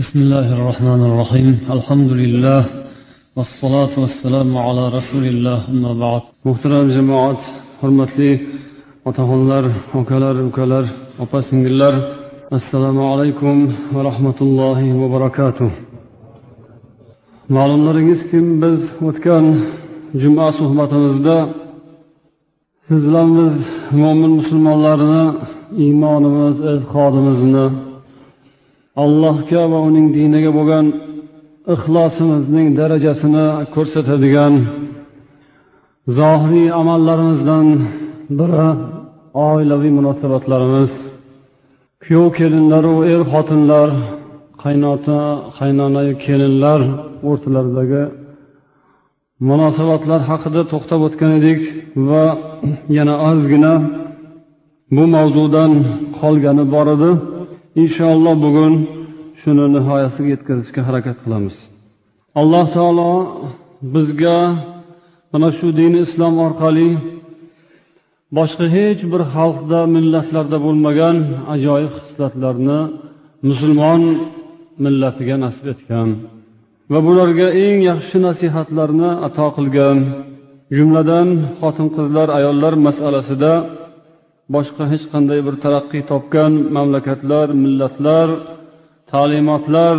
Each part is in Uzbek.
بسم الله الرحمن الرحيم الحمد لله والصلاة والسلام على رسول الله أما بعد محترم جماعة hurmatli otaxonlar akalar ukalar opa singillar assalomu alaykum va rahmatullohi va barakatuh ma'lumlaringizki biz o'tgan juma suhbatimizda siz bilan biz mo'min musulmonlarni iymonimiz e'tiqodimizni allohga va uning diniga bo'lgan ixlosimizning darajasini ko'rsatadigan zohiriy amallarimizdan biri oilaviy munosabatlarimiz. Kuyov kelinlaru er xotinlar qaynota qaynonayu kelinlar o'rtalaridagi munosabatlar haqida to'xtab o'tgan edik va yana ozgina bu mavzudan qolgani bor edi. Inshaalloh bugun shuni nihoyasiga yetkazishga harakat qilamiz. Alloh taolo bizga mana shu dini islom orqali boshqa hech bir xalqda millatlarda bo'lmagan ajoyib xislatlarni musulmon millatiga nasib etgan va bularga eng yaxshi nasihatlarni ato qilgan. Jumladan xotin qizlar ayollar masalasida boshqa hech qanday bir taraqqiy topgan mamlakatlar millatlar ta'limotlar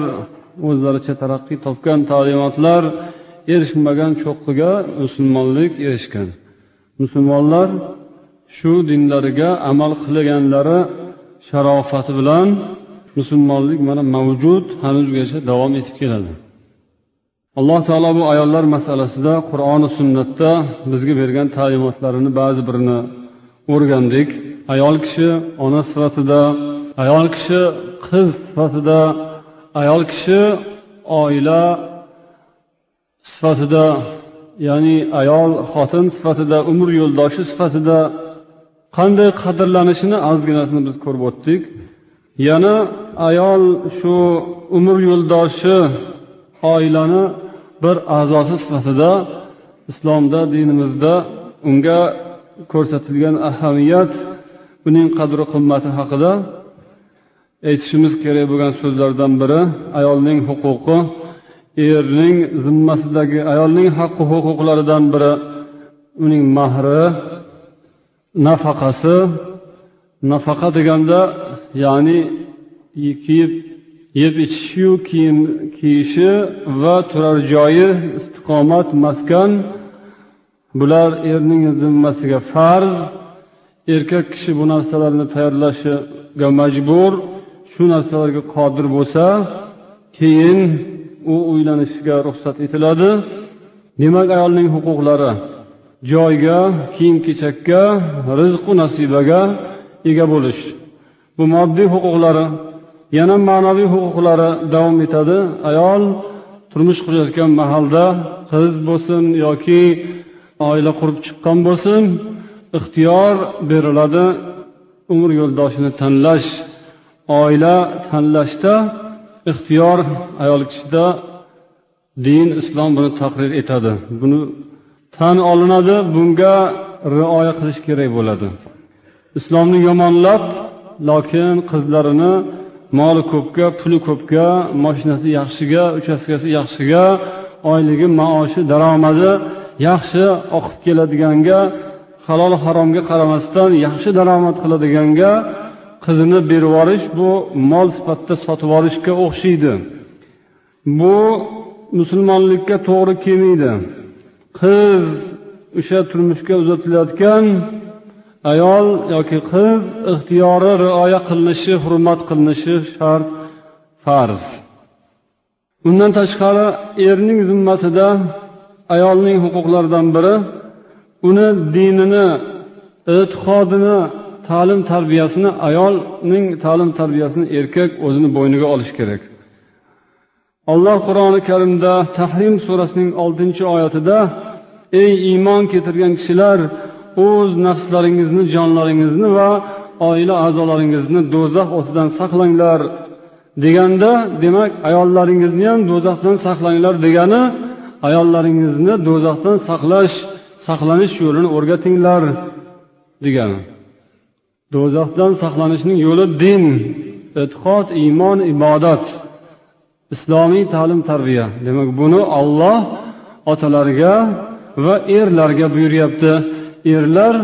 o'zlaricha taraqqiy topgan ta'limotlar erishmagan cho'qqiga musulmonlik erishgan. Musulmonlar shu dinlariga amal qilganlari sharofati bilan musulmonlik mana mavjud hanuzgacha davom etib keladi. Alloh taolo bu ayollar masalasida qur'oni sunnatda bizga bergan ta'limotlarini ba'zi birini o'rgandik. Ayol kishi ona sifatida ayol kishi qiz sifatida ayol kishi oila sifatida ya'ni ayol xotin sifatida umr yo'ldoshi sifatida qanday qadrlanishini ozginasini biz ko'rib o'tdik. Yana ayol shu umr yo'ldoshi oilani bir a'zosi sifatida islomda dinimizda unga ko'rsatilgan ahamiyat uning qadri qimmati haqida aytishimiz kerak bo'lgan so'zlardan biri ayolning huquqi. Erning zimmasidagi ayolning haqqi huquqlaridan biri uning mahri nafaqasi. Nafaqa deganda ya'ni kiyib yeb ichishiyu kiyim kiyishi va turar joyi istiqomat maskan bular erning zimmasiga farz erkak kishi bu narsalarni tayyorlashiga majbur shu narsalarga qodir bo'lsa keyin u uylanishiga ruxsat etiladi. Demak ayolning huquqlari joyga kiyim kechakka rizqu nasibaga ega bo'lish. Bu moddiy huquqlari yana ma'naviy huquqlari davom etadi. Ayol turmush qurayotgan mahalda qiz bo'lsin yoki oila qurib chiqqan bo'lsin ixtiyor beriladi umr yo'ldoshini tanlash oila tanlashda ixtiyor ayol kishida din islom buni taqrir etadi. Buni tan olinadi bunga rioya qilish kerak bo'ladi. Islomni yomonlab lokin qizlarini moli ko'pga puli ko'pga moshinasi yaxshiga uchastkasi yaxshiga oyligi maoshi daromadi. Yaxshi oqib keladiganga halol haromga qaramasdan yaxshi daromad qiladiganga qizini berib yuborish bu mol sifatida sotib olishga o'xshaydi. Bu musulmonlikka to'g'ri kelmaydi. Qiz o'sha turmushga uzatilayotgan ayol yoki qiz ixtiyori rioya qilinishi hurmat qilinishi shart farz. Undan tashqari erning zimmasida ayolning huquqlaridan biri uni dinini e'tiqodini ta'lim tarbiyasini ayolning ta'lim tarbiyasini erkak o'zini bo'yniga olishi kerak. Alloh qur'oni karimda tahrim surasining oltinchi oyatida ey iymon keltirgan kishilar o'z nafslaringizni jonlaringizni va oila a'zolaringizni do'zax o'tidan saqlanglar deganda demak ayollaringizni ham do'zaxdan saqlanglar degani ayollaringizni do'zaxdan saqlash saqlanish yo'lini o'rgatinglar degani do'zaxdan saqlanishning yo'li din e'tiqod iymon ibodat islomiy ta'lim tarbiya. Demak buni olloh otalarga va erlarga buyuryapti. Erlar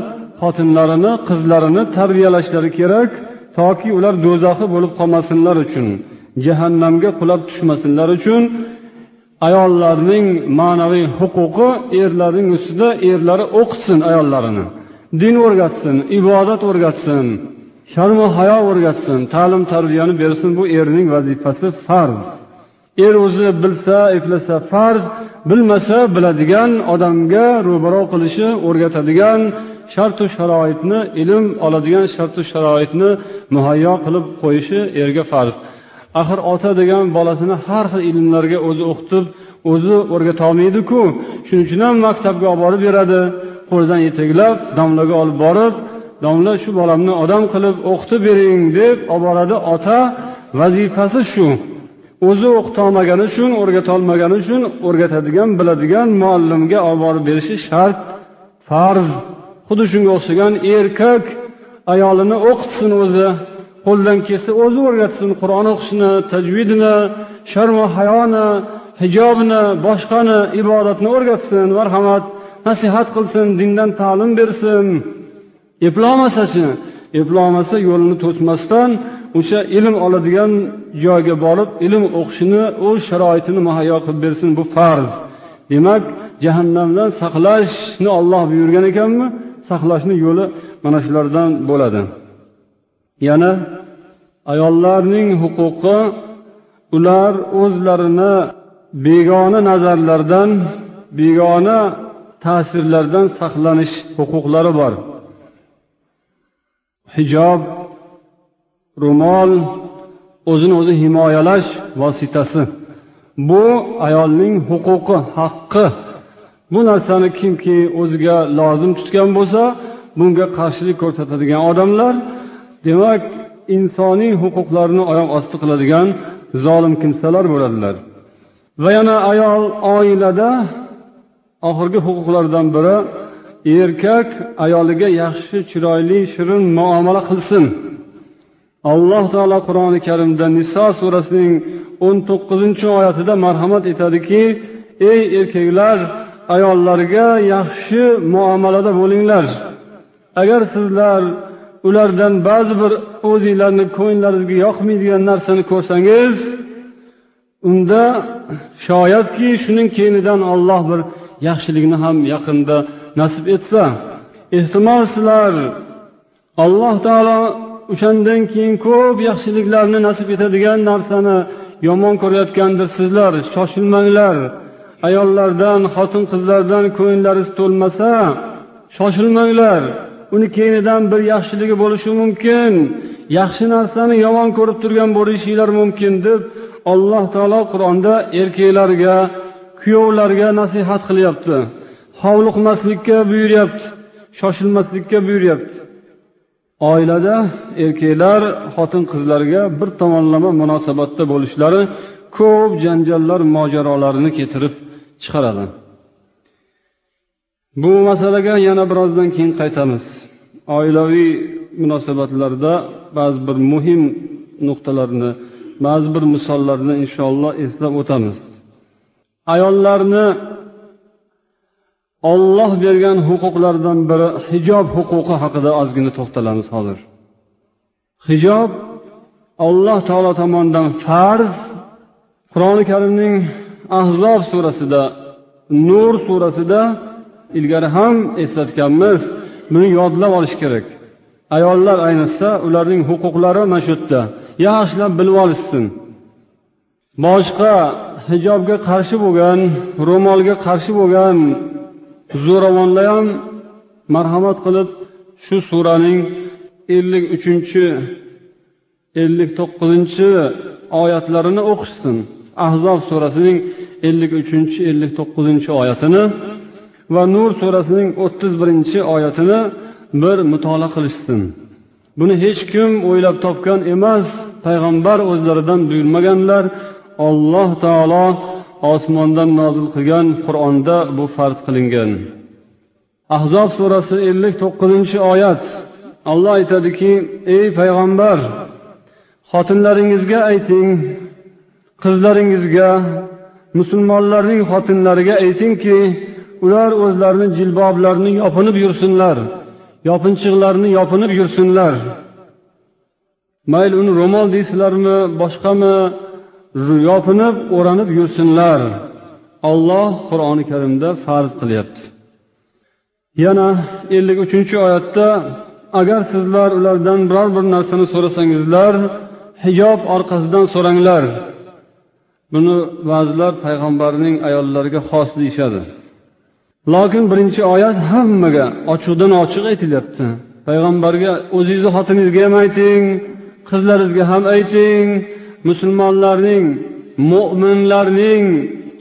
xotinlarini qizlarini tarbiyalashlari kerak toki ular do'zaxi bo'lib qolmasinlar uchun jahannamga qulab tushmasinlar uchun ayollarning ma'naviy huquqi erlarning ustida erlari o'qitsin ayollarini din o'rgatsin ibodat o'rgatsin sharmu hayo o'rgatsin ta'lim tarbiyani bersin bu erning vazifasi farz. Er o'zi bilsa eplasa farz bilmasa biladigan odamga ro'baro qilishi o'rgatadigan shartu sharoitni ilm oladigan shartu sharoitni muhayyo qilib qo'yishi erga farz. Axir ota degan bolasini har xil ilmlarga o'zi o'qitib o'zi o'rgata olmaydiku shuning uchun ham maktabga olib borib beradi. Qo'lidan yetaklab domlaga olib borib domla shu bolamni odam qilib o'qitib bering deb olib boradi ota. Vazifasi shu. O'zi o'qitolmagani uchun o'rgatolmagani uchun o'rgatadigan biladigan muallimga olib borib berishi shart farz. Xuddi shunga o'xshagan erkak ayolini o'qitsin o'zi. Qo'ldan kelsa o'zi o'rgatsin qur'on o'qishni tajvidni sharmu hayoni hijobni boshqani ibodatni o'rgatsin marhamat nasihat qilsin dindan ta'lim bersin. Eplolmasachi eplolmasa yo'lini to'smasdan o'sha ilm oladigan joyga borib ilm o'qishini o'z sharoitini muhayyo qilib bersin bu farz. Demak jahannamdan saqlashni olloh buyurgan ekanmi? Saqlashni yo'li mana shulardan bo'ladi. Yana ayollarning huquqi ular o'zlarini begona nazarlardan begona ta'sirlardan saqlanish huquqlari bor. Hijob ro'mol o'zini o'zi himoyalash vositasi. Bu ayolning huquqi haqqi. Bu narsani kimki o'ziga lozim tutgan bo'lsa bunga qarshilik ko'rsatadigan odamlar demak insoniy huquqlarni oyoq osti qiladigan zolim kimsalar bo'ladilar. Va yana ayol oilada oxirgi huquqlardan biri erkak ayoliga yaxshi chiroyli shirin muomala qilsin. Alloh taolo qur'oni karimda niso surasining o'n to'qqizinchi oyatida marhamat etadiki ey erkaklar ayollarga yaxshi muomalada bo'linglar. Agar sizlar ulardan ba'zi bir o'zinglarni ko'nglaringizga yoqmaydigan narsani ko'rsangiz unda shoyatki shuning keyinidan olloh bir yaxshilikni ham yaqinda nasib etsa ehtimol sizlar alloh taolo o'shandan keyin ko'p yaxshiliklarni nasib etadigan narsani yomon ko'rayotgandirsizlar shoshilmanglar. Ayollardan xotin qizlardan ko'nglingiz to'lmasa shoshilmanglar. Uni keyinidan bir yaxshiligi bo'lishi mumkin. Yaxshi narsani yomon ko'rib turgan bo'lishinglar mumkin deb alloh taolo qur'onda erkaklarga kuyovlarga nasihat qilyapti. Hovliqmaslikka buyuryapti shoshilmaslikka buyuryapti. Oilada erkaklar xotin qizlarga bir tomonlama munosabatda bo'lishlari ko'p janjallar mojarolarni keltirib chiqaradi. Bu masalaga yana birozdan keyin qaytamiz. Oilaviy munosabatlarda ba'zi bir muhim nuqtalarni ba'zi bir misollarni inshaalloh eslab o'tamiz. Ayollarni olloh bergan huquqlardan biri hijob huquqi haqida ozgina to'xtalamiz hozir. Hijob alloh taolo tomonidan farz qur'oni karimning ahzob surasida nur surasida ilgari ham eslatganmiz. Buni yodlab olish kerak. Ayollar ayniqsa ularning huquqlari mana shu yerda. Yaxshilab bilib olishsin. Boshqa hijobga qarshi bo'lgan ro'molga qarshi bo'lgan zo'ravonlar ham marhamat qilib shu suraning ellik uchinchi ellik to'qqizinchi oyatlarini o'qishsin. Ahzob surasining ellik uchinchi ellik to'qqizinchi oyatini va nur surasining o'ttiz birinchi oyatini bir mutolaa qilishsin. Buni hech kim o'ylab topgan emas payg'ambar o'zlaridan buyurmaganlar alloh taolo osmondan nozil qilgan qur'onda bu farz qilingan. Ahzob surasi ellik to'qqizinchi oyat. Alloh aytadiki ey payg'ambar xotinlaringizga ayting qizlaringizga musulmonlarning xotinlariga aytingki ular o'zlarini jilboblarini yopinib yursinlar yopinchiqlarini yopinib yursinlar. Mayli uni ro'mol deysizlarmi boshqami? Yopinib o'ranib yursinlar. Olloh qur'oni karimda farz qilyapti. Yana ellik uchinchi oyatda agar sizlar ulardan biror bir narsani so'rasangizlar hijob orqasidan so'ranglar. Buni ba'zilar payg'ambarning ayollariga xos deyishadi. Lokin birinchi oyat hammaga ochiqdan ochiq aytilyapti. Payg'ambarga o'zingizni xotiningizga ham ayting qizlaringizga ham ayting musulmonlarning mo'minlarning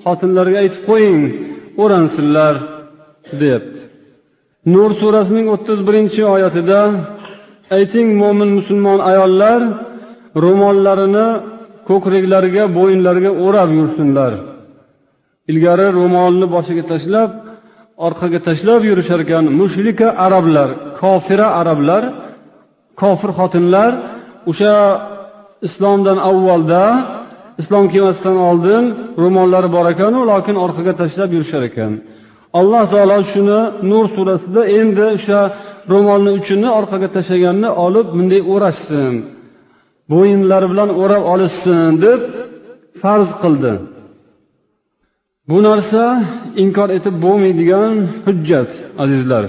xotinlariga aytib qo'ying o'ransinlar deyapti. Nur surasining o'ttiz birinchi oyatida ayting mo'min musulmon ayollar ro'mollarini ko'kraklariga bo'yinlariga o'rab yursinlar. Ilgari ro'molni boshiga tashlab orqaga tashlab yurishar ekan mushrika arablar kofira arablar kofir xotinlar o'sha islomdan avvalda islom kelmasdan oldin ro'mollari bor ekanu lokin orqaga tashlab yurishar ekan. Alloh taolo shuni nur surasida endi o'sha ro'molni uchini orqaga tashlaganni olib bunday o'rashsin bo'yinlari bilan o'rab olishsin deb farz qildi. Bu narsa inkor etib bo'lmaydigan hujjat azizlar.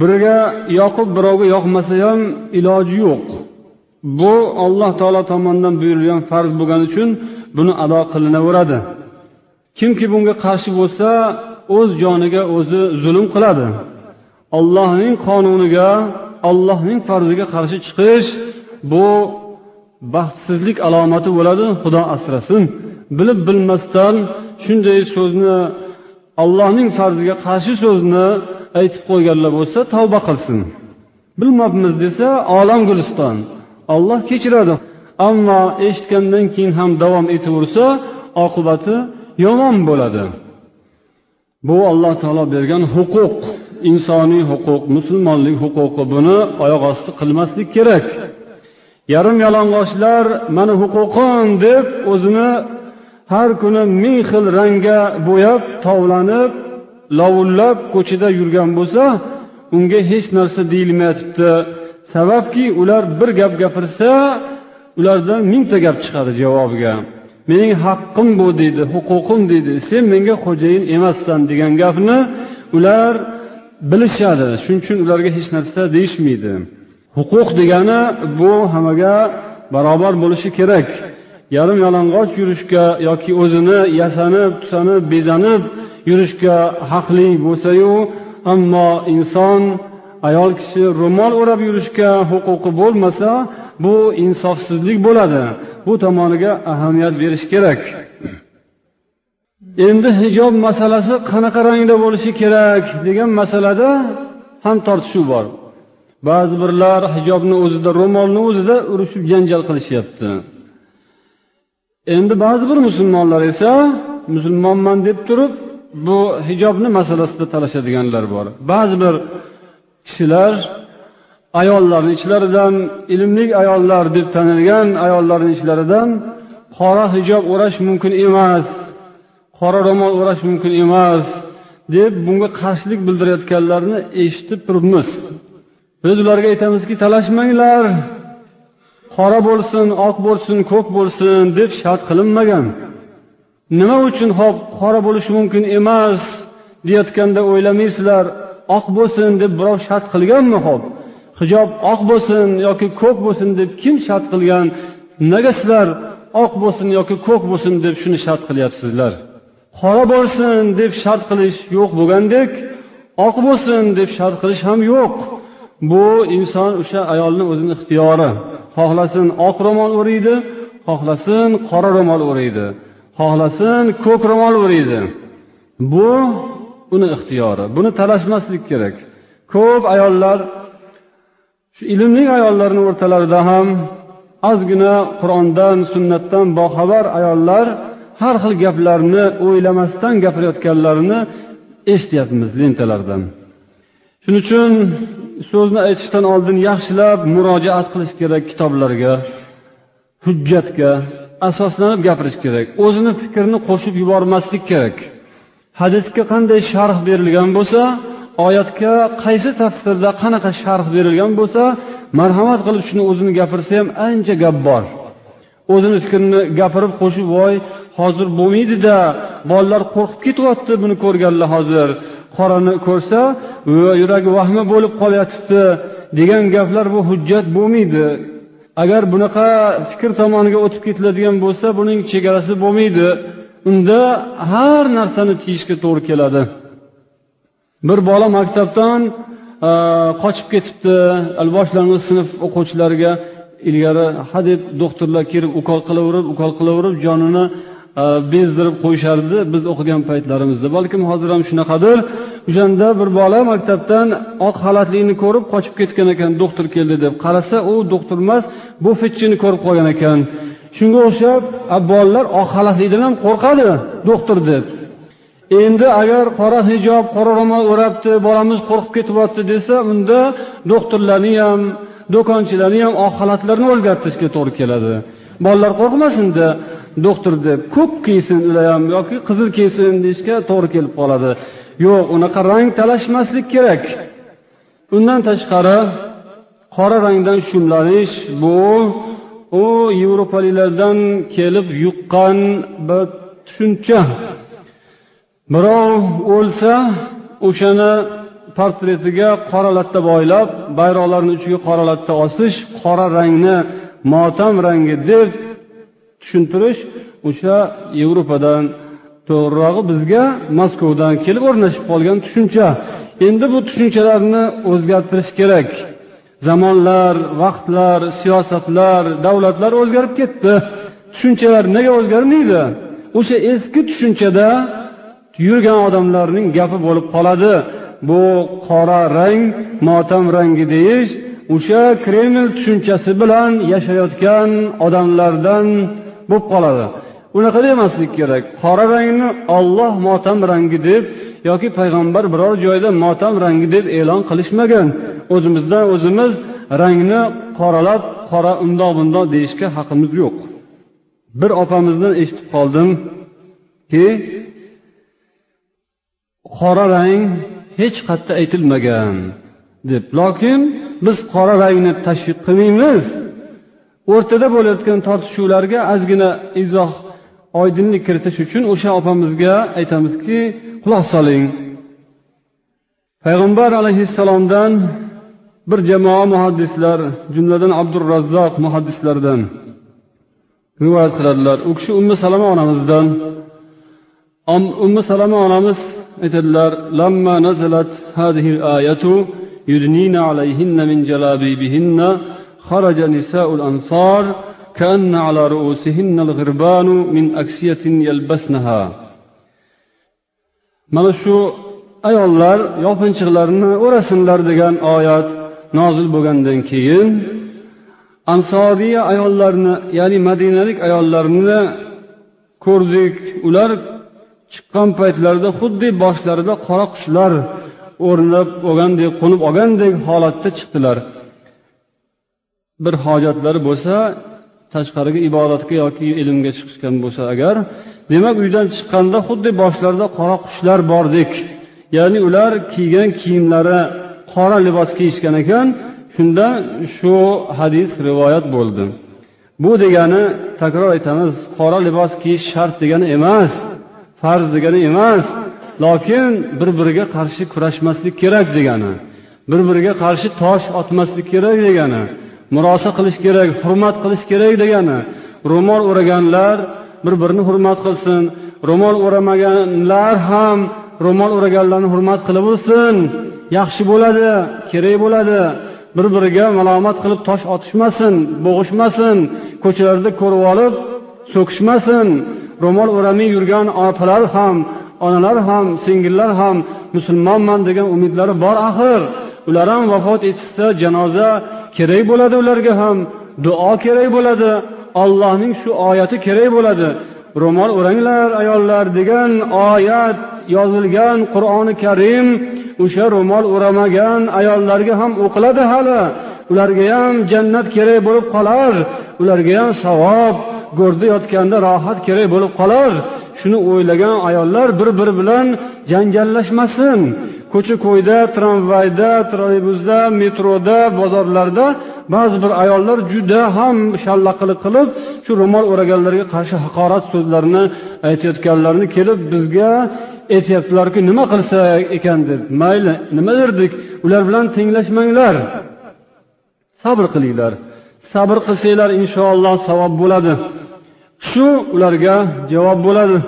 Biriga yoqib birovga yoqmasa ham iloji yo'q. Bu alloh taolo tomonidan buyurilgan farz bo'lgani uchun buni ado qilinaveradi. Kimki bunga qarshi bo'lsa o'z joniga o'zi zulm qiladi. Ollohning qonuniga ollohning farziga qarshi chiqish bu baxtsizlik alomati bo'ladi xudo asrasin. Bilib bilmasdan shunday so'zni allohning farziga qarshi so'zni aytib qo'yganlar bo'lsa tavba qilsin. Bilmabmiz desa olam guliston. Olloh kechiradi. Ammo eshitgandan keyin ham davom etaversa oqibati yomon bo'ladi. Bu alloh taolo bergan huquq insoniy huquq musulmonlik huquqi. Buni oyoq osti qilmaslik kerak. Yarim yalang'ochlar mani huquqim deb o'zini har kuni ming xil rangga bo'yab tovlanib lovullab ko'chada yurgan bo'lsa unga hech narsa deyilmayotibdi. Sababki ular bir gap gapirsa ulardan mingta gap chiqadi javobiga. Mening haqqim bu deydi huquqim deydi sen menga xo'jayin emassan degan gapni ular bilishadi. Shuning uchun ularga hech narsa deyishmaydi. Huquq degani bu hammaga barobar bo'lishi kerak. Yarim yalang'och yurishga yoki o'zini yasanib tusanib bezanib yurishga haqli bo'lsayu ammo inson ayol kishi ro'mol o'rab yurishga huquqi bo'lmasa bu insofsizlik bo'ladi. Bu tomoniga ahamiyat berish kerak. Endi hijob masalasi qanaqa rangda bo'lishi kerak degan masalada ham tortishuv bor. Ba'zi birlar hijobni o'zida ro'molni o'zida urushib janjal qilishyapti. Endi ba'zi bir musulmonlar esa musulmonman deb turib bu hijobni masalasida talashadiganlar bor. Ba'zi bir kishilar ayollarni ichlaridan ilmli ayollar deb tanilgan ayollarni ichlaridan qora hijob o'rash mumkin emas qora ro'mol o'rash mumkin emas deb bunga qarshilik bildirayotganlarni eshitib turibmiz. Biz ularga aytamizki talashmanglar qora bo'lsin oq bo'lsin ko'k bo'lsin deb shart qilinmagan. Nima uchun hop qora bo'lishi mumkin emas deyayotganda o'ylamaysizlar oq bo'lsin deb birov shart qilganmi hop hijob oq bo'lsin yoki ko'k bo'lsin deb kim shart qilgan? Nega sizlar oq bo'lsin yoki ko'k bo'lsin deb shuni shart qilyapsizlar? Qora bo'lsin deb shart qilish yo'q bo'lgandek oq bo'lsin deb shart qilish ham yo'q. Bu inson o'sha ayolni o'zini ixtiyori. Xohlasin oq ro'mol o'raydi xohlasin qora ro'mol o'raydi xohlasin ko'k ro'mol o'raydi bu uni ixtiyori buni talashmaslik kerak. Ko'p ayollar shu ilmli ayollarni o'rtalarida ham ozgina qur'ondan sunnatdan boxabar ayollar har xil gaplarni o'ylamasdan gapirayotganlarini eshityapmiz lentalardan shuning uchun so'zni aytishdan oldin yaxshilab murojaat qilish kerak kitoblarga hujjatga asoslanib gapirish kerak. O'zini fikrini qo'shib yubormaslik kerak. Hadisga qanday sharh berilgan bo'lsa oyatga qaysi tafsirda qanaqa sharh berilgan bo'lsa marhamat qilib shuni o'zini gapirsa ham ancha gap bor. O'zini fikrini gapirib qo'shib voy hozir bo'lmaydida bolalar qo'rqib ketyapti buni ko'rganlar hozir. Qorani ko'rsa yuragi vahma bo'lib qolyotibdi degan gaplar bu hujjat bo'lmaydi. Agar bunaqa fikr tomoniga o'tib ketiladigan bo'lsa buning chegarasi bo'lmaydi. Unda har narsani tiyishga to'g'ri keladi. Bir bola maktabdan e, qochib ketibdi boshlang'ich sinf o'quvchilariga ilgari hadeb doktorlar kelib ukol qilaverib ukol qilaverib jonini bezdirib qo'yishardi. Biz o'qigan paytlarimizda. Balkim hozir ham shunaqadir. O'shanda bir bola maktabdan oq xalatlikni ko'rib qochib ketgan ekan doktor keldi deb qarasa u doktor emas bufetchini ko'rib qolgan ekan. Shunga o'xshab bolalar oq xalatlikdan ham qo'rqadi doktor deb. Endi agar qora hijob qora ro'mol o'rabdi bolamiz qo'rqib ketyapti desa unda doktorlarni ham do'konchilarni ham oq xalatlarini o'zgartirishga to'g'ri keladi. Bolalar qo'rqmasinda. Doktor deb ko'k kiysin ular ham yoki qizil kiysin deyishga to'g'ri kelib qoladi. Yo'q unaqa rang talashmaslik kerak. Undan tashqari qora rangdan shumlanish bu u yevropaliklardan kelib yuqqan bir tushuncha. Birov o'lsa o'shani portretiga qora latta boylab bayroqlarni uchiga qora latta osish qora rangni motam rangi deb tushuntirish o'sha yevropadan to'g'rirog'i bizga moskvadan kelib o'rnashib qolgan tushuncha. Endi bu tushunchalarni o'zgartirish kerak. Zamonlar vaqtlar siyosatlar davlatlar o'zgarib ketdi. Tushunchalar nega o'zgarmaydi? O'sha eski tushunchada yurgan odamlarning gapi bo'lib qoladi. Bu qora rang motam rangi deyish o'sha kreml tushunchasi bilan yashayotgan odamlardan bo'lib qoladi. Unaqa demaslik kerak. Qora rangni olloh motam rangi deb yoki payg'ambar biror joyda motam rangi deb e'lon qilishmagan. O'zimizdan o'zimiz rangni qoralab qora undoq bundoq deyishga haqqimiz yo'q. Bir opamizdan eshitib qoldimki qora rang hech qayerda aytilmagan deb. Lokin biz qora rangni tashviq qilmaymiz. o'rtada bo'layotgan tortishuvlarga ozgina izoh oydinlik kiritish uchun o'sha opamizga aytamizki quloq soling. Payg'ambar alayhissalomdan bir jamoa muhaddislar jumladan abdurrazzoq muhaddislardan rivoyat qiladilar. U kishi ummi salama onamizdan. Ummi salama onamiz aytadilar lamma nazalat hadhihi ayatu yudnina alayhinna min jalabibihinna خرج نساء الأنصار كأن على رؤوسهن الغربان من أكسية يلبسنها mana shu ayollar yopinchiqlarini o'rasinlar degan oyat nozil bo'lgandan keyin ansoriya ayollarni ya'ni madinalik ayollarni ko'rdik ular chiqqan paytlarida xuddi boshlarida qora qushlar o'rnab olgandek qo'nib olgandek holatda chiqdilar Bir hojatlari bo'lsa tashqariga ibodatga yoki ilmga chiqishgan bo'lsa agar demak uydan chiqqanda xuddi boshlarida qora qushlar bordek. Ya'ni ular kiygan kiyimlari qora libos kiyishgan ekan shunda shu hadis rivoyat bo'ldi. Bu degani takror aytamiz qora libos kiyish shart degani emas farz degani emas lokin bir biriga qarshi kurashmaslik kerak degani bir biriga qarshi tosh otmaslik kerak degani murosa qilish kerak hurmat qilish kerak degani. Ro'mol o'raganlar bir birini hurmat qilsin. Ro'mol o'ramaganlar ham ro'mol o'raganlarni hurmat qilaversin yaxshi bo'ladi kerak bo'ladi. Bir biriga malomat qilib tosh otishmasin bo'g'ishmasin ko'chalarda ko'rib olib so'kishmasin. Ro'mol o'ramay yurgan opalar ham onalar ham singillar ham musulmonman degan umidlari bor axir. Ular ham vafot etishsa janoza kerak bo'ladi ularga ham duo kerak bo'ladi ollohning shu oyati kerak bo'ladi. Ro'mol o'ranglar ayollar degan oyat yozilgan qur'oni karim o'sha ro'mol o'ramagan ayollarga ham o'qiladi hali. Ularga ham jannat kerak bo'lib qolar ularga ham savob go'rda yotganda rohat kerak bo'lib qolar. Shuni o'ylagan ayollar bir biri bilan janjallashmasin. Ko'cha ko'yda tramvayda trolleybusda metroda bozorlarda ba'zi bir ayollar juda ham shallaqlik qilib shu ro'mol o'raganlarga qarshi haqorat so'zlarini aytayotganlarini kelib bizga aytyaptilarki nima qilsa ekan deb. Mayli nima derdik ular bilan tenglashmanglar. Sabr qilinglar. Sabr qilsanglar inshaalloh savob bo'ladi. Shu ularga javob bo'ladi.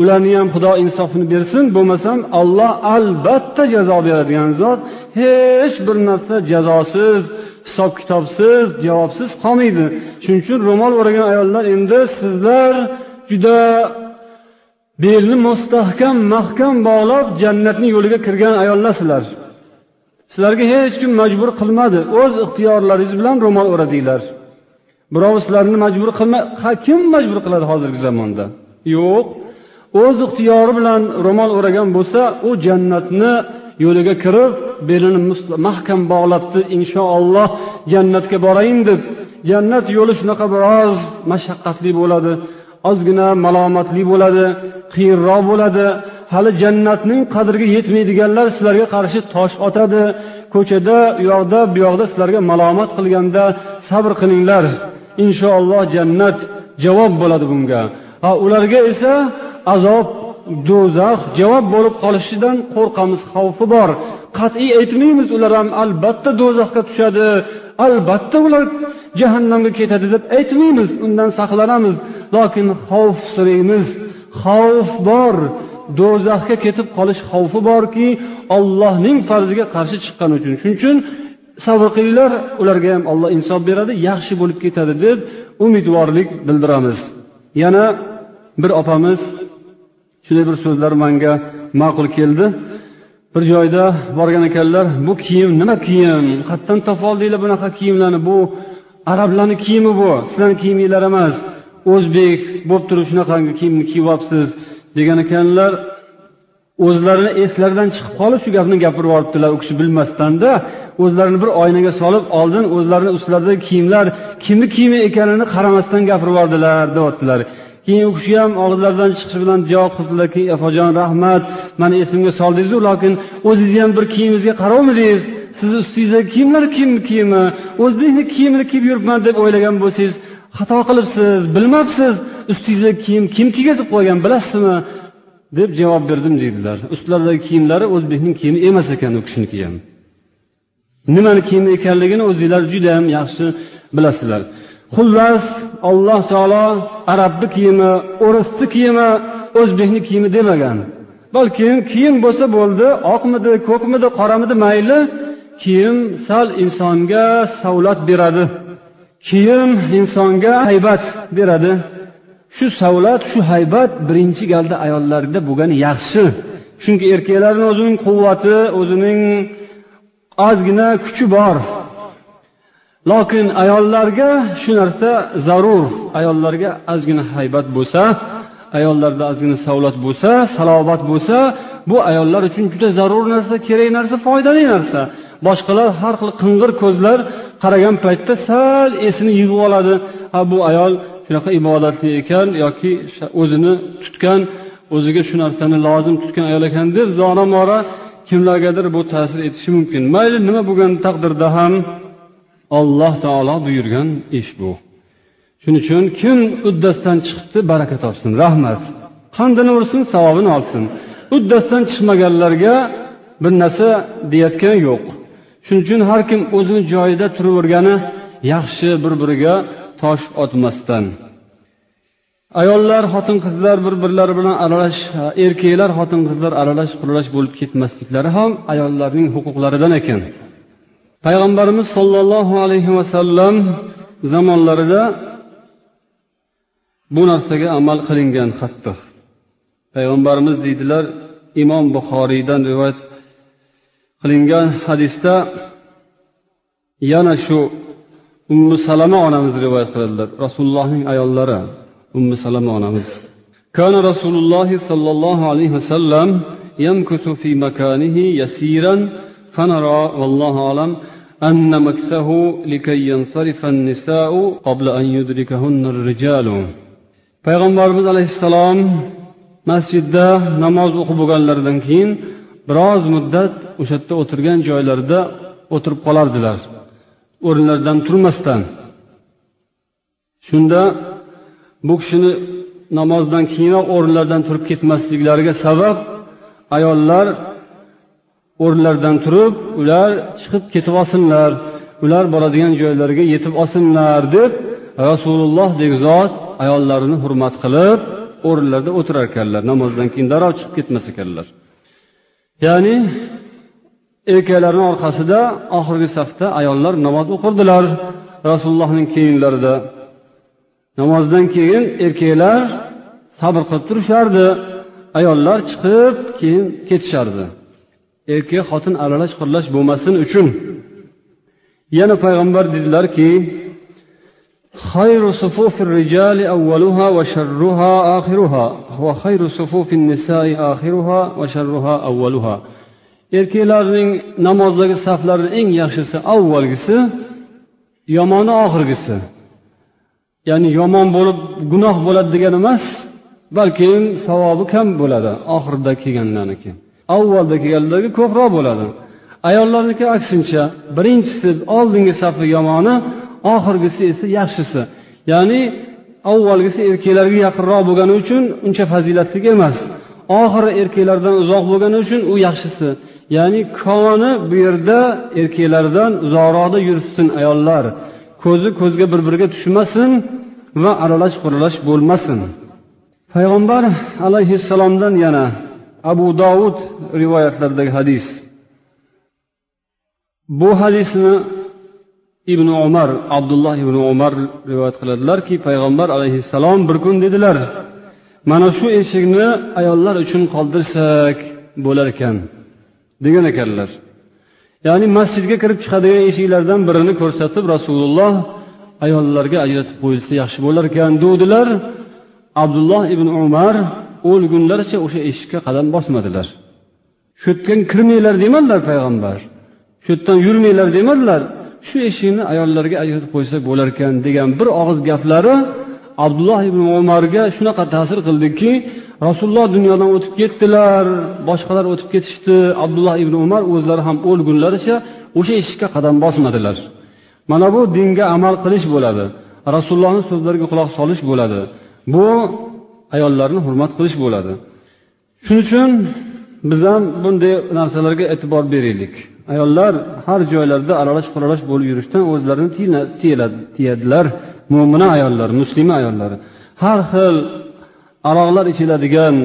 Ularni ham xudo insofini bersin bo'lmasam alloh albatta jazo beradigan zot hech bir narsa jazosiz hisob kitobsiz javobsiz qolmaydi. Shuning uchun ro'mol o'ragan ayollar endi sizlar juda belni mustahkam mahkam bog'lab jannatni yo'liga kirgan ayollarsizlar sizlarga hech kim majbur qilmadi. O'z ixtiyorlaringiz bilan ro'mol o'radinglar. Birov sizlarni majbur qilma kim majbur qiladi hozirgi zamonda? Yo'q. O'z ixtiyori bilan ro'mol o'ragan bo'lsa u jannatni yo'liga kirib belini mahkam bog'labdi inshaalloh jannatga borayin deb. Jannat yo'li shunaqa biroz mashaqqatli bo'ladi ozgina malomatli bo'ladi qiyinroq bo'ladi. Hali jannatning qadriga yetmaydiganlar sizlarga qarshi tosh otadi. Ko'chada u yoqda bu yoqda sizlarga malomat qilganda sabr qilinglar. Inshaalloh jannat javob bo'ladi bunga. Ha ularga esa azob do'zax javob bo'lib qolishidan qo'rqamiz xavfi bor. Qat'iy aytmaymiz ular ham albatta do'zaxga tushadi albatta ular jahannamga ketadi deb aytmaymiz undan saqlanamiz. Lokin xavf suraymiz xavf bor. Do'zaxga ketib qolish xavfi borki ollohning farziga qarshi chiqqani uchun. Shuning uchun sabr qilinglar ularga ham alloh insof beradi yaxshi bo'lib ketadi deb umidvorlik bildiramiz. Yana bir opamiz shunday bir so'zlar manga ma'qul keldi. Bir joyda borgan ekanlar bu kiyim nima kiyim? Qayerdan topib oldinglar bunaqa kiyimlarni. Bu arablarni kiyimi bu. Sizlarni kiyiminglar emas. O'zbek bo'lib turib shunaqangi kiyimni kiyyapsiz. degan ekanlar o'zlarini eslaridan chiqib qolib shu gapni gapirib yuboribdilar u kishi bilmasdanda. O'zlarini bir oynaga solib oldin o'zlarini ustlaridagi kiyimlar kimni kiyimi ekanini qaramasdan gapirib yubordilar deyaptilar. Keyin u kishi ham og'izlaridan chiqishi bilan javob qildilarki afajon rahmat mani esimga soldingizu lokin o'zingizni ham bir kiyimingizga qarovmidingiz? Sizni ustingizdagi kiyimlar kimni kiyimi? O'zbekni kiyimini kiyib yuribman deb o'ylagan bo'lsangiz xato qilibsiz bilmabsiz ustingizdagi kiyim kim kiygazib qo'ygan bilasizmi? deb javob berdim deydilar. Ustlaridagi kiyimlari o'zbekning kiyimi emas ekan u kishiniki ham. Nimani kiyim ekanligini o'zinglar juda yam yaxshi bilasizlar. Xullas alloh taolo arabni kiyimi o'risni kiyimi o'zbekni kiyimi demagan. Balkim kiyim bo'lsa bo'ldi oqmidi ko'kmidi qoramidi mayli kiyim sal insonga savlat beradi. Kiyim insonga haybat beradi. Shu savlat shu haybat birinchi galda ayollarda bo'lgani yaxshi. Chunki erkaklarni o'zining quvvati o'zining ozgina kuchi bor. Lokin ayollarga shu narsa zarur. Ayollarga ozgina haybat bo'lsa ayollarda ozgina savlat bo'lsa salobat bo'lsa bu ayollar uchun juda zarur narsa kerak narsa foydali narsa. Boshqalar har xil qing'ir ko'zlar qaragan paytda sal esini yig'ib oladi. Ha bu ayol shunaqa ibodatli ekan yoki o'zini tutgan o'ziga shu narsani lozim tutgan ayol ekan deb zora mora kimlargadir bu ta'sir etishi mumkin. Mayli nima bo'lgan taqdirda ham alloh taolo buyurgan ish bu. Shuning uchun kim uddasidan chiqibdi baraka topsin rahmat. Qandini ursin savobini olsin. Uddasidan chiqmaganlarga bir narsa deyayotgan yo'q. Shuning uchun har kim o'zini joyida turavergani yaxshi bir biriga tosh otmasdan. Ayollar xotin qizlar bir birlari bilan aralash erkaklar xotin qizlar aralash quralash bo'lib ketmasliklari ham ayollarning huquqlaridan ekan. Payg'ambarimiz sollallohu alayhi vasallam zamonlarida bu narsaga amal qilingan qattiq payg'ambarimiz deydilar imom buxoriydan rivoyat qilingan hadisda yana shu ummu salama onamiz rivoyat qiladilar rasulullohning ayollari. ummu salama onamiz كان رسول الله صلى الله عليه وسلم يمكث في مكانه يسيرا فنرى والله أعلم أن مكثه لكي ينصرف النساء قبل أن يدركهن الرجال payg'ambarimiz alayhissalom masjidda namoz o'qib bo'lganlaridan keyin biroz muddat o'sha yerda o'tirgan joylarida o'tirib qolardilar o'rinlaridan turmasdan shunda bu kishini namozdan keyinoq o'rinlaridan turib ketmasliklariga sabab ayollar o'rinlaridan turib ular chiqib ketib olsinlar ular boradigan joylariga yetib olsinlar deb rasulullohdek zot ayollarini hurmat qilib o'rinlarida o'tirar ekanlar namozdan keyin darrov chiqib ketmas ekanlar. Ya'ni erkaklarni orqasida oxirgi safda ayollar namoz o'qirdilar rasulullohning keyinlarida namozdan keyin erkaklar sabr qilib turishardi ayollar chiqib keyin ketishardi erkak xotin aralash qurlash bo'lmasin uchun yana payg'ambar dedilarki خير صفوف الرجال أولها وشرها آخرها وخير صفوف النساء آخرها وشرها أولها erkaklarning namozdagi saflarni eng yaxshisi avvalgisi yomoni oxirgisi Ya'ni yomon bo'lib gunoh bo'ladi degani emas balkim savobi kam bo'ladi oxirida kelganlarniki avvalda kelganlarga ko'proq bo'ladi. Ayollarniki aksincha birinchisi oldingi safi yomoni oxirgisi esa yaxshisi. Ya'ni avvalgisi erkaklarga yaqinroq bo'lgani uchun uncha fazilatli emas. Oxiri erkaklardan uzoq bo'lgani uchun u yaxshisi. Ya'ni koni bu yerda erkaklardan uzoqroqda yursin ayollar. Ko'zi ko'zga bir biriga tushmasin va aralash quralash bo'lmasin. Payg'ambar alayhissalomdan yana abu dovud rivoyatlaridagi hadis. Bu hadisni ibn umar abdulloh ibn umar rivoyat qiladilarki payg'ambar alayhissalom bir kun dedilar mana shu eshikni ayollar uchun qoldirsak bo'lar ekan degan ekanlar. Ya'ni masjidga kirib chiqadigan eshiklardan birini ko'rsatib rasululloh ayollarga ajratib qo'yilsa yaxshi bo'lar ekan degdilar abdulloh ibn umar o'lgunlaricha o'sha eshikka qadam bosmadilar. Shu yerdan kirmanglar demadilar payg'ambar shu yerdan yurmanglar demadilar shu eshikni ayollarga ajratib qo'ysak bo'lar ekan degan bir og'iz gaplari abdulloh ibn umarga shunaqa ta'sir qildiki rasululloh dunyodan o'tib ketdilar boshqalar o'tib ketishdi. Abdulloh ibn umar o'zlari ham o'lgunlaricha o'sha eshikka qadam bosmadilar. Mana bu dinga amal qilish bo'ladi. Rasulullohni so'zlariga quloq solish bo'ladi. Bu ayollarni hurmat qilish bo'ladi. Shuning uchun biz ham bunday narsalarga e'tibor beraylik. Ayollar har joylarda aralash quralash bo'lib yurishdan o'zlarini tiyadilar. Mo'mina ayollar muslima ayollar. Har xil aroqlar ichiladigan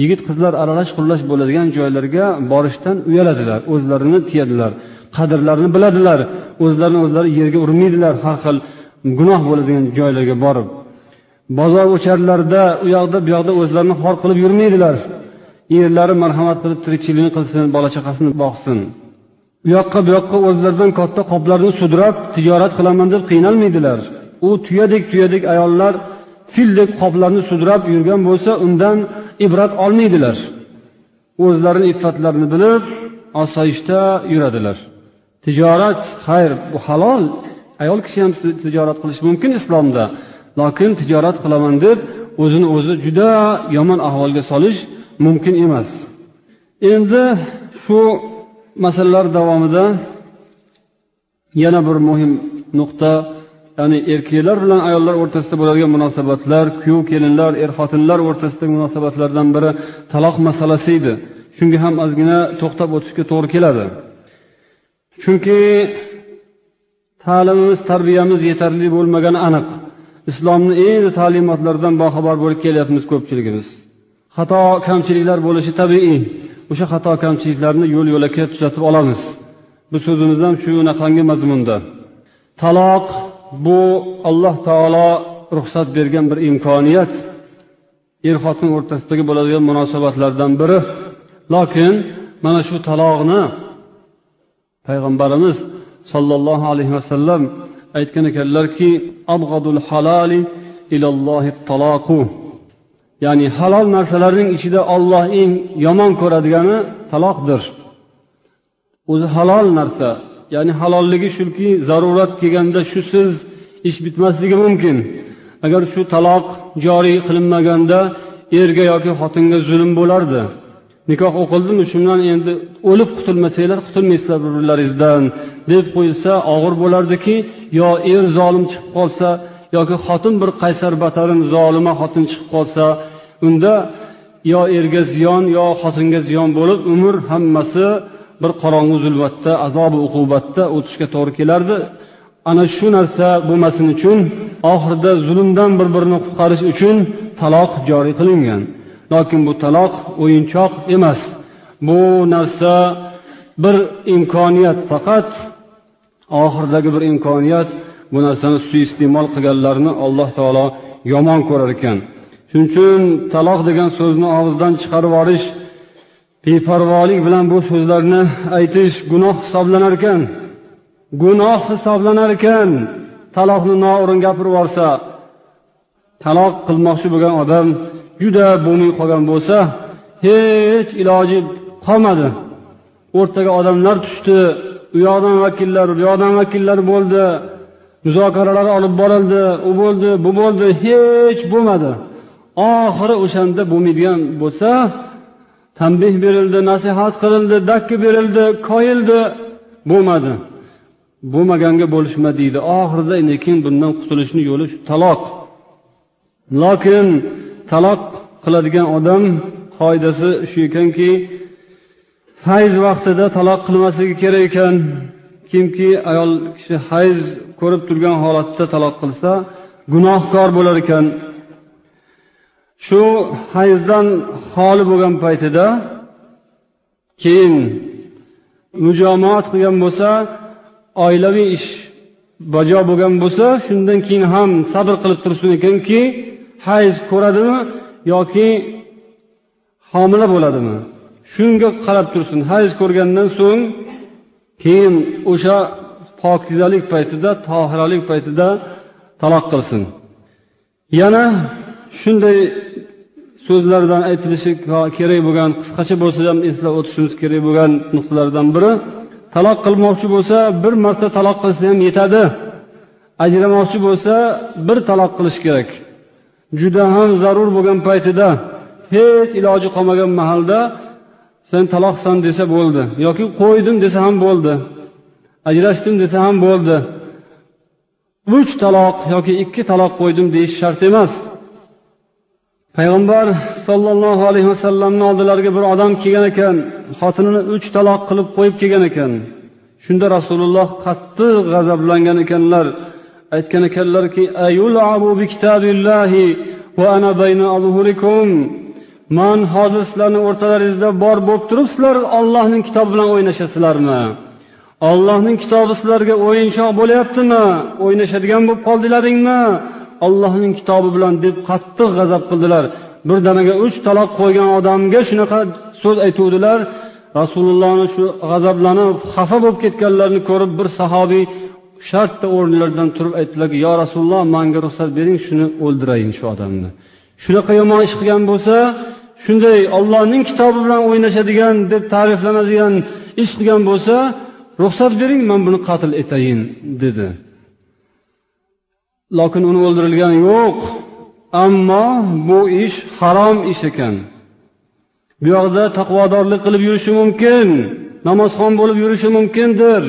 yigit qizlar aralash quralash bo'ladigan joylarga borishdan uyaladilar o'zlarini tiyadilar qadrlarini biladilar o'zlarini o'zlari yerga urmaydilar har xil gunoh bo'ladigan joylarga borib. Bozor o'charlarda u yoqda bu yoqda o'zlarini xor qilib yurmaydilar. Erlari marhamat qilib tirikchilikni qilsin bola chaqasini boqsin. U yoqqa bu yoqqa o'zlaridan katta qoplarni sudrab tijorat qilaman deb qiynalmaydilar. U tuyadek tuyadek ayollar fildek qoplarni sudrab yurgan bo'lsa undan ibrat olmaydilar. O'zlarini iffatlarini bilib osoyishta yuradilar. Tijorat xayr bu halol. Ayol kishi ham tijorat qilish mumkin islomda. Lokin tijorat qilaman deb o'zini o'zi juda yomon ahvolga solish mumkin emas. Endi shu masalalar davomida yana bir muhim nuqta ya'ni erkaklar bilan ayollar o'rtasida bo'ladigan munosabatlar kuyov kelinlar er xotinlar o'rtasidagi munosabatlardan biri taloq masalasi edi. Shunga ham ozgina to'xtab o'tishga to'g'ri keladi. Chunki ta'limimiz tarbiyamiz yetarli bo'lmagani aniq. Islomni endi ta'limotlaridan boxabar bo'lib kelyapmiz ko'pchiligimiz. Xato kamchiliklar bo'lishi tabiiy. O'sha xato kamchiliklarni yo'l yo'lakay tuzatib olamiz. Bu so'zimiz ham shunaqangi mazmunda. Taloq bu alloh taolo ruxsat bergan bir imkoniyat. Er xotin o'rtasidagi bo'ladigan munosabatlardan biri. Lokin mana shu taloqni payg'ambarimiz sollallohu alayhi vasallam aytgan ekanlarki halali ilallohi taloqu ya'ni halol narsalarning ichida olloh eng yomon ko'radigani taloqdir o'zi halol narsa. Ya'ni halolligi shuki zarurat kelganda shusiz ish bitmasligi mumkin. Agar shu taloq joriy qilinmaganda erga yoki xotinga zulm bo'lardi. Nikoh o'qildimi shundan endi o'lib qutulmasanglar qutulmaysizlar bir birlaringizdan deb qo'yilsa og'ir bo'lardiki yo er zolim chiqib qolsa yoki xotin bir qaysar batarin zolima xotin chiqib qolsa unda yo erga ziyon yo xotinga ziyon bo'lib umr hammasi bir qorong'u zulmatda azobi uqubatda o'tishga to'g'ri kelardi. Ana shu narsa bo'lmasin uchun oxirida zulmdan bir birini qutqarish uchun taloq joriy qilingan. Lokin bu taloq o'yinchoq emas. Bu narsa bir imkoniyat faqat oxiridagi bir imkoniyat bu narsani suiiste'mol qilganlarni alloh taolo yomon ko'rar ekan. Shuning uchun taloq degan so'zni og'izdan chiqarib yuborish beparvolik bilan bu so'zlarni aytish gunoh hisoblanar ekan gunoh hisoblanar ekan taloqni noo'rin gapirib yuborsa taloq qilmoqchi bo'lgan odam juda bo'lmay qolgan bo'lsa hech iloji qolmadi. O'rtaga odamlar tushdi u yoqdan vakillar bu yoqdan vakillar bo'ldi muzokaralar olib borildi u bo'ldi bu bo'ldi hech bo'lmadi. Oxiri o'shanda bo'lmaydigan bo'lsa tanbeh berildi nasihat qilindi dakki berildi koyildi. Bo'lmadi. Bo'lmaganga bo'lishma deydi. Oxirida lekin bundan qutulishni yo'li taloq. Lokin taloq qiladigan odam qoidasi shu ekanki hayz vaqtida taloq qilmasligi kerak ekan. Kimki ayol kishi hayz ko'rib turgan holatda taloq qilsa gunohkor bo'lar ekan. Shu hayzdan xoli bo'lgan paytida keyin mujomoat qilgan bo'lsa oilaviy ish bajo bo'lgan bo'lsa shundan keyin ham sabr qilib tursin ekanki hayz ko'radimi yoki homila bo'ladimi? Shunga qarab tursin. Hayz ko'rgandan so'ng keyin o'sha pokizalik paytida tohiralik paytida taloq qilsin. Yana shunday so'zlardan aytilishi kerak bo'lgan qisqacha bo'lsa ham eslab o'tishimiz kerak bo'lgan nuqtalardan biri taloq qilmoqchi bo'lsa bir marta taloq qilsa ham yetadi. Ajramoqchi bo'lsa bir taloq qilish kerak. Juda ham zarur bo'lgan paytida hech iloji qolmagan mahalda sen taloqsan desa bo'ldi yoki qo'ydim desa ham bo'ldi ajrashdim desa ham bo'ldi. Uch taloq yoki ikki taloq qo'ydim deyish shart emas. Payg'ambar sollallohu alayhi vasallamni oldilariga bir odam kelgan ekan xotinini uch taloq qilib qo'yib kelgan ekan. Shunda rasululloh qattiq g'azablangan ekanlar aytgan ekanlarki man hozir sizlarni o'rtalaringizda bor bo'lib turib sizlar ollohning kitobi bilan o'ynashasizlarmi? Ollohning kitobi sizlarga o'yinchoq bo'lyaptimi? O'ynashadigan bo'lib qoldilaringmi? Ollohning kitobi bilan deb qattiq g'azab qildilar. Bir danaga uch taloq qo'ygan odamga shunaqa so'z aytuvdilar. Rasulullohni shu g'azablanib xafa bo'lib ketganlarini ko'rib bir sahobiy shartta o'rnlaridan turib aytdilarki yo rasululloh manga ruxsat bering shuni o'ldirayin shu odamni. Shunaqa yomon ish qilgan bo'lsa shunday ollohning kitobi bilan o'ynashadigan deb ta'riflanadigan ish qilgan bo'lsa ruxsat bering man buni qatl etayin dedi. Lokin uni o'ldirilgani yo'q. Ammo bu ish harom ish ekan. Bu yoqda taqvodorlik qilib yurishi mumkin namozxon bo'lib yurishi mumkindir.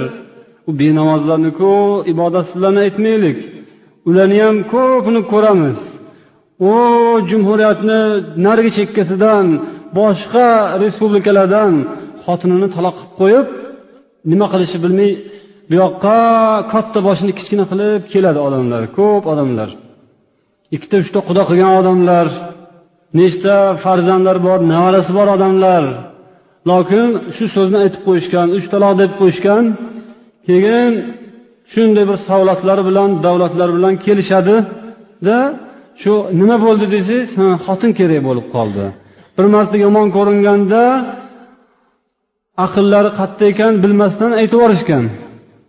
U benamozlarniku ibodatsizlarni aytmaylik. Ularni ham ko'pini ko'ramiz. U jumhuriyatni narigi chekkasidan boshqa respublikalardan xotinini taloq qilib qo'yib nima qilishni bilmay bu yoqqa katta boshini kichkina qilib keladi odamlar ko'p odamlar. Ikkita uchta xudo qilgan odamlar nechta farzandlari bor nevarasi bor odamlar. Lokin shu so'zni aytib qo'yishgan uch taloq deb qo'yishgan keyin shunday bir savlatlari bilan davlatlari bilan kelishadida shu nima bo'ldi desangiz xotin kerak bo'lib qoldi. Bir marta yomon ko'ringanda aqllari qatta ekan bilmasdan aytib yuborishgan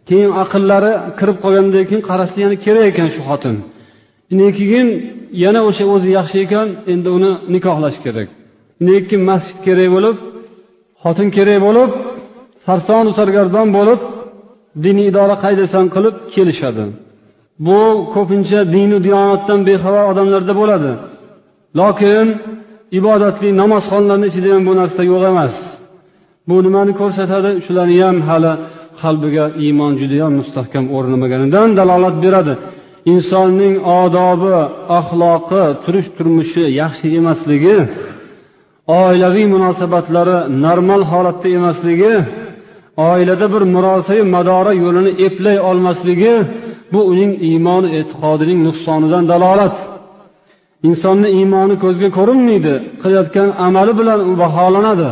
keyin aqllari kirib qolgandan keyin qarasa yana kerak ekan shu xotin. Keyin yana o'sha o'zi yaxshi ekan endi uni nikohlash kerak. Keyin masjid kerak bo'lib xotin kerak bo'lib sarsonu sargardon bo'lib diniy idora qaydasan qilib kelishadi. Bu ko'pincha dinu diyonatdan bexabar odamlarda bo'ladi. Lokin ibodatli namozxonlarni ichida ham bu narsa yo'q emas. Bu nimani ko'rsatadi? Shularni ham hali qalbiga iymon judayam mustahkam o'rnamaganidan dalolat beradi. Insonning odobi axloqi turish turmushi yaxshi emasligi oilaviy munosabatlari normal holatda emasligi oilada bir murosayu madora yo'lini eplay olmasligi bu uning iymoni e'tiqodining nuqsonidan dalolat. Insonni iymoni ko'zga ko'rinmaydi qilayotgan amali bilan u baholanadi.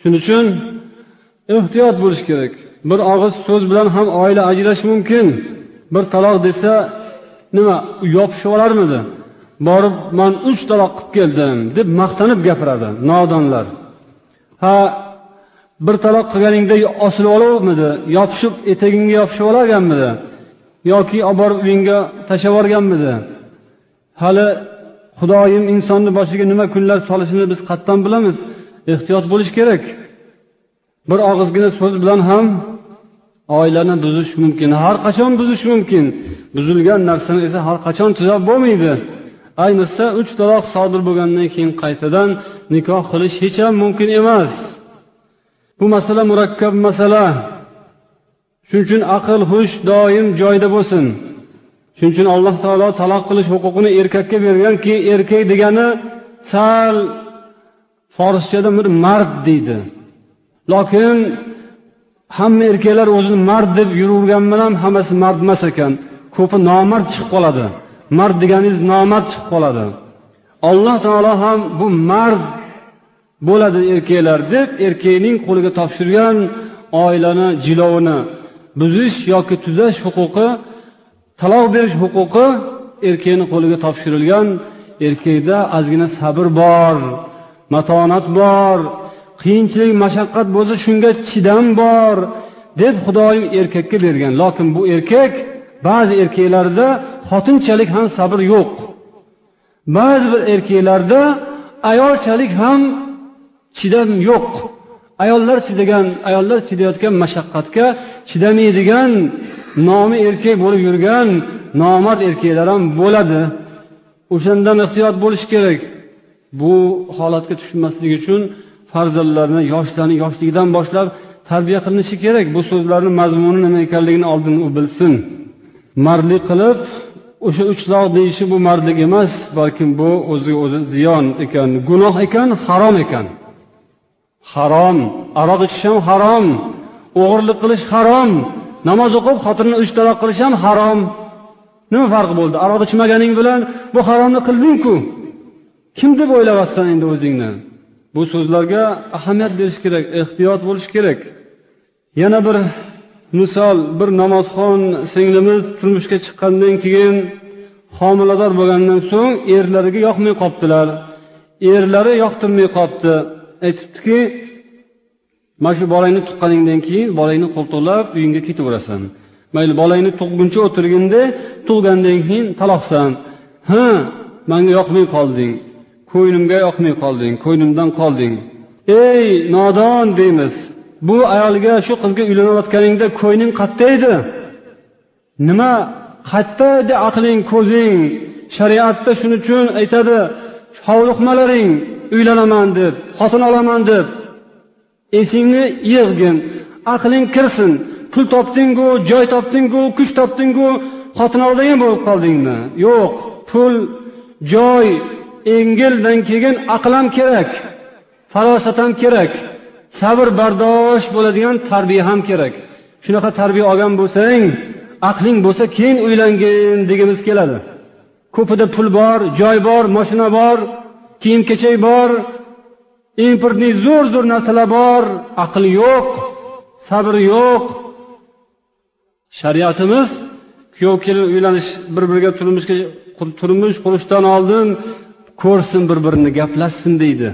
Shuning uchun ehtiyot bo'lish kerak. Bir og'iz so'z bilan ham oila ajrashishi mumkin. Bir taloq desa nima yopishib olarmidi? Borib man uch taloq qilib keldim deb maqtanib gapiradi nodonlar. Ha bir taloq qilganingda osilib olarmidi yopishib etagingga yopishib olarganmidi yoki olib borib uyingga tashlab yuborganmidi? Hali xudoyim insonni boshiga nima kunlar solishini biz qayerdan bilamiz. Ehtiyot bo'lish kerak. Bir og'izgina so'z bilan ham oilani buzish mumkin. Har qachon buzish mumkin. Buzilgan narsani esa har qachon tuzab bo'lmaydi. Ayniqsa uch taloq sodir bo'lgandan keyin qaytadan nikoh qilish hech ham mumkin emas. Bu masala murakkab masala. Shuning uchun aql hush doim joyida bo'lsin. Shuning uchun alloh taolo taloq qilish huquqini erkakka berganki erkak degani sal forschada bir mard deydi. Lokin hamma erkaklar o'zini mard deb yuravergani bilan hammasi mard emas ekan. Ko'pi nomard chiqib qoladi. Mard deganingiz nomard chiqib qoladi. Alloh taolo ham bu mard bo'ladi erkaklar deb erkakning qo'liga topshirgan oilani jilovini buzish yoki tuzash huquqi taloq berish huquqi erkakni qo'liga topshirilgan. Erkakda ozgina sabr bor matonat bor qiyinchilik mashaqqat bo'lsa shunga chidam bor deb xudoyim erkakka bergan. Lokin bu erkak ba'zi erkaklarda xotinchalik ham sabr yo'q. Ba'zi bir erkaklarda ayolchalik ham chidam yo'q. Ayollar chidagan ayollar chidayotgan mashaqqatga chidamaydigan nomi erkak bo'lib yurgan nomard erkaklar ham bo'ladi. O'shandan ehtiyot bo'lish kerak. Bu holatga tushmaslik uchun farzandlarni yoshlarni yoshligidan boshlab tarbiya qilinishi kerak. Bu so'zlarni mazmuni nima ekanligini oldin u bilsin. Mardlik qilib o'sha uchloq deyishi bu mardlik emas balkim bu o'ziga o'zi ziyon ekan gunoh ekan harom ekan. Harom aroq ichish ham harom o'g'irlik qilish harom namoz o'qib xotinini uch taloq qilish ham harom. Nima farqi bo'ldi? Aroq ichmaganing bilan bu haromni qildingku. Kim deb o'ylayapsan endi o'zingni? Bu so'zlarga ahamiyat berish kerak ehtiyot bo'lish kerak. Yana bir misol bir namozxon singlimiz turmushga chiqqandan keyin homilador bo'lgandan so'ng erlariga yoqmay qolibdilar erlari yoqtirmay qolibdi aytibdiki mana shu bolangni tuqqaningdan keyin bolangni qo'ltiqlab uyingga ketaverasan mayli bolangni tug'guncha o'tirginda tug'gandan keyin taloqsan. Ha manga yoqmay qolding. Ko'nglimga yoqmay qolding ko'nglimdan qolding. Ey nodon deymiz bu ayolga shu qizga uylanayotganingda ko'ngling qayerda edi nima qayerda edi aqling ko'zing shariatda shuning uchun aytadi hovliqmalaring uylanaman deb xotin olaman deb. Esingni yig'gin aqling kirsin pul topdingu joy topdingu kuch topdingu xotin oladigan bo'lib qoldingmi? Yo'q pul joy engildan keyin aql ham kerak farosat ham kerak sabr bardosh bo'ladigan tarbiya ham kerak. Shunaqa tarbiya olgan bo'lsang aqling bo'lsa keyin uylangin degimiz keladi. Ko'pida pul bor joy bor moshina bor kiyim kechak bor importni zo'r zo'r narsalar bor aql yo'q sabr yo'q. Shariatimiz kuyov kelin uylanish bir biriga turmushga turmush qurishdan oldin ko'rsin bir birini gaplashsin deydi.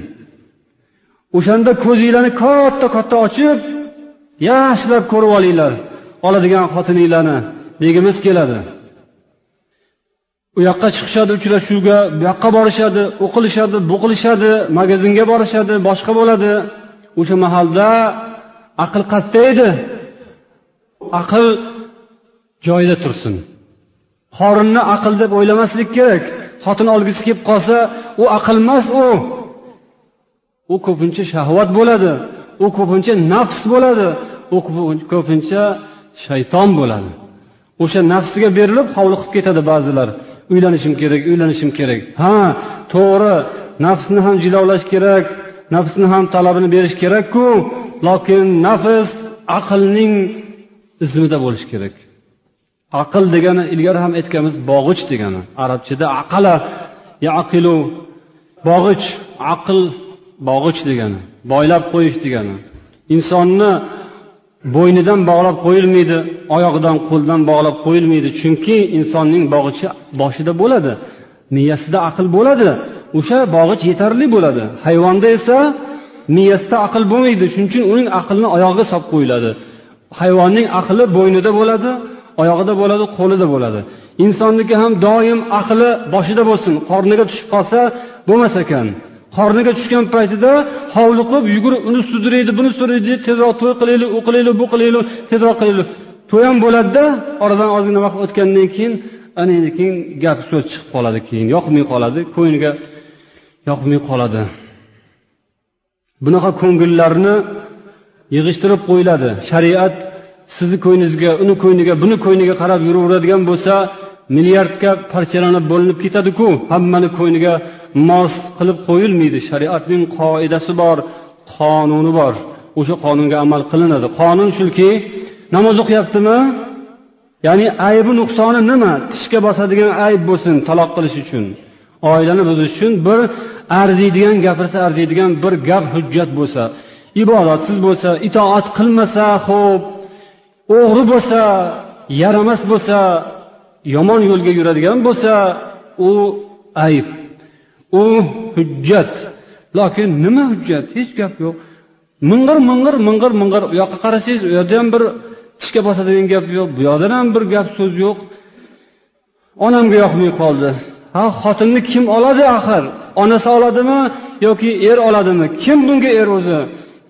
O'shanda ko'zinglarni katta katta ochib yaxshilab ko'rib olinglar oladigan xotininglarni degimiz keladi. U yoqqa chiqishadi uchrashuvga bu yoqqa borishadi u qilishadi bu qilishadi magazinga borishadi boshqa bo'ladi. O'sha mahalda aql qayerda edi. Aql joyida tursin. Qorinni aql deb o'ylamaslik kerak. Xotin olgisi kelib qolsa u aql emas u. U ko'pincha shahvat bo'ladi u ko'pincha nafs bo'ladi u ko'pincha shayton bo'ladi. O'sha nafsiga berilib hovliqib ketadi ba'zilar. Uylanishim kerak uylanishim kerak. Ha to'g'ri nafsni ham jilovlash kerak nafsni ham talabini berish kerakku lokin nafs aqlning izmida bo'lishi kerak. Aql degani ilgari ham aytganmiz bog'ich degani. Arabchada aqala yaqilu bog'ich aql bog'ich degani boylab qo'yish degani. Insonni bo'ynidan bog'lab qo'yilmaydi oyog'idan qo'ldan bog'lab qo'yilmaydi. Chunki insonning bog'ichi boshida bo'ladi miyasida aql bo'ladi o'sha bog'ich yetarli bo'ladi. Hayvonda esa miyasida aql bo'lmaydi shuning uchun uning aqlini oyog'iga solib qo'yiladi. Hayvonning aqli bo'ynida bo'ladi oyog'ida bo'ladi qo'lida bo'ladi. Insonniki ham doim aqli boshida bo'lsin qorniga tushib qolsa bo'lmas ekan. Qorniga tushgan paytida hovliqib yugurib uni sudraydi buni sudraydi tezroq to'y qilaylik u qilaylik bu qilaylik tezroq qilaylik. To'y ham bo'ladida oradan ozgina vaqt o'tgandan keyin ana keyin gap so'z chiqib qoladi keyin. Yoqmay qoladi ko'ngliga yoqmay qoladi. Bunaqa ko'ngillarni yig'ishtirib qo'yiladi. Shariat sizni ko'nglingizga uni ko'ngliga buni ko'ngliga qarab yuraveradigan bo'lsa milliardga parchalanib bo'linib ketadiku. Hammani ko'ngliga mos qilib qo'yilmaydi. Shariatning qoidasi bor qonuni bor. O'sha qonunga amal qilinadi. Qonun shuki namoz o'qiyaptimi? Ya'ni aybi nuqsoni nima? Tishga bosadigan ayb bo'lsin taloq qilish uchun. Oilani buzish uchun bir arziydigan gapirsa arziydigan bir gap hujjat bo'lsa ibodatsiz bo'lsa itoat qilmasa ho'p o'g'ri bo'lsa yaramas bo'lsa yomon yo'lga yuradigan bo'lsa u ayb u hujjat. Lokin nima hujjat? Hech gap yo'q. Ming'ir ming'ir ming'ir ming'ir. U yoqqa qarasangiz u yerda ham bir tishga bosadigan gap yo'q. Bu yoqdan ham bir gap so'z yo'q. Onamga yoqmay qoldi. Ha xotinni kim oladi axir? Onasi oladimi yoki er oladimi? Kim bunga er o'zi?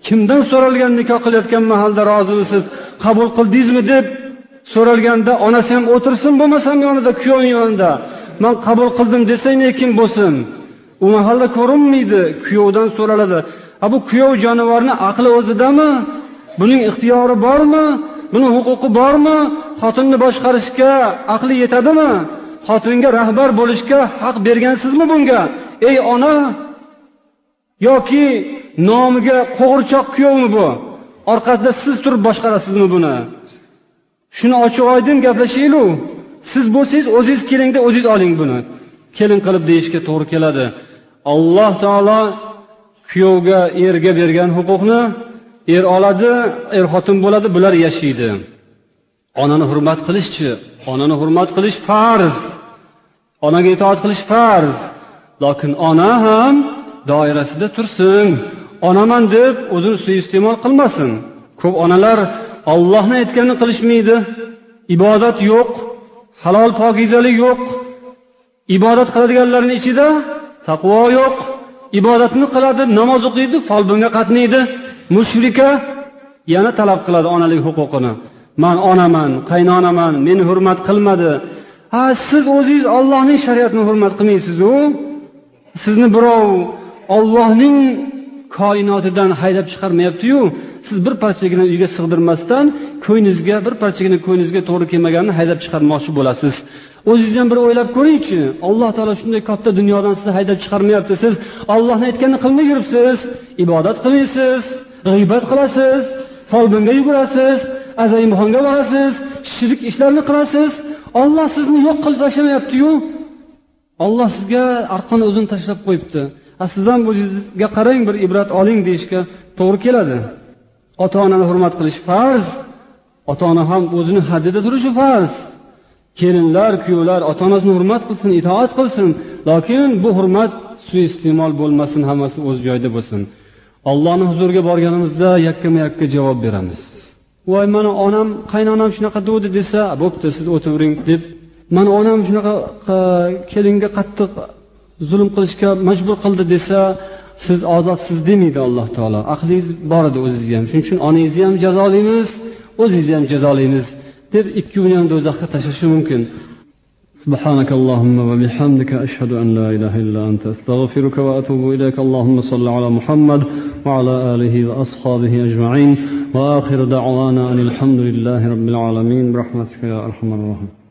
Kimdan so'ralgan nikoh qilayotgan mahalda rozimisiz? Qabul qildingizmi deb so'ralganda onasi ham o'tirsin bo'lmasam yonida kuyovni yonida. Man qabul qildim desang kim bo'lsin. U mahalda ko'rinmaydi kuyovdan so'raladi. A bu kuyov jonivorni aqli o'zidami? Buning ixtiyori bormi? Buni huquqi bormi? Xotinni boshqarishga aqli yetadimi? Xotinga rahbar bo'lishga haq bergansizmi bunga? Ey ona yoki nomiga qo'g'irchoq kuyovmi bu? Orqasida siz turib boshqarasizmi buni? Shuni ochiq oydin gaplashaylik siz bo'lsangiz o'zingiz kelingda o'zingiz oling buni. Kelin qilib deyishga to'g'ri keladi. Alloh taolo kuyovga erga bergan huquqni er oladi er xotin bo'ladi bular yashaydi. Onani hurmat qilishchi onani hurmat qilish farz. Onaga itoat qilish farz. Lokin ona ham doirasida tursin. Onaman deb o'zini suiiste'mol qilmasin. Ko'p onalar ollohni aytganini qilishmaydi. Ibodat yo'q halol pokizalik yo'q. Ibodat qiladiganlarni ichida taqvo yo'q. Ibodatni qiladi namoz o'qiydi folbinga qatnaydi. Mushrika yana talab qiladi onalik huquqini. Man onaman qaynonaman meni hurmat qilmadi. Ha siz o'zingiz ollohning shariatini hurmat qilmaysizu? Sizni birov ollohning koinotidan haydab chiqarmayaptiyu. Siz bir parchagina uyga sig'dirmasdan ko'nglingizga bir parchagina ko'nglingizga to'g'ri kelmaganini haydab chiqarmoqchi bo'lasiz. O'zingizni ham bir o'ylab ko'ringchi alloh taolo shunday katta dunyodan sizni haydab chiqarmayapti. Siz ollohni aytganini qilmay yuribsiz ibodat qilmaysiz g'iybat qilasiz folbinga yugurasiz azayimxonga borasiz shirk ishlarni qilasiz. Olloh sizni yo'q qilib tashlamayaptiyu. Olloh sizga arqonni o'zini tashlab qo'yibdi. Siz ham o'zingizga qarang bir ibrat oling deyishga to'g'ri keladi. Ota onani hurmat qilish farz. Ota ona ham o'zini haddida turishi farz. Kelinlar kuyovlar ota onasini hurmat qilsin itoat qilsin. Lokin bu hurmat suiiste'mol bo'lmasin hammasi o'z joyida bo'lsin. Ollohni huzuriga borganimizda yakkama yakka javob beramiz. Voy mani onam qaynonam shunaqa degdi desa bo'pti siz o'tiravering deb. Mani onam shunaqa kelinga qattiq zulm qilishga majbur qildi desa siz ozodsizsiz demaydi alloh taolo aqlingiz bor edi o'zizga ham shuning uchun onangizni ham jazolaymiz o'zingizni ham jazolaymiz deb ikkovini ham do'zaxga tashlashi mumkin سبحانك اللهم وبحمدك أشهد أن لا إله إلا أنت أستغفرك وأتوب إليك اللهم صل على محمد وعلى آله وأصحابه أجمعين وآخر دعوانا أن الحمد لله رب العالمين برحمتك يا أرحم الراحمين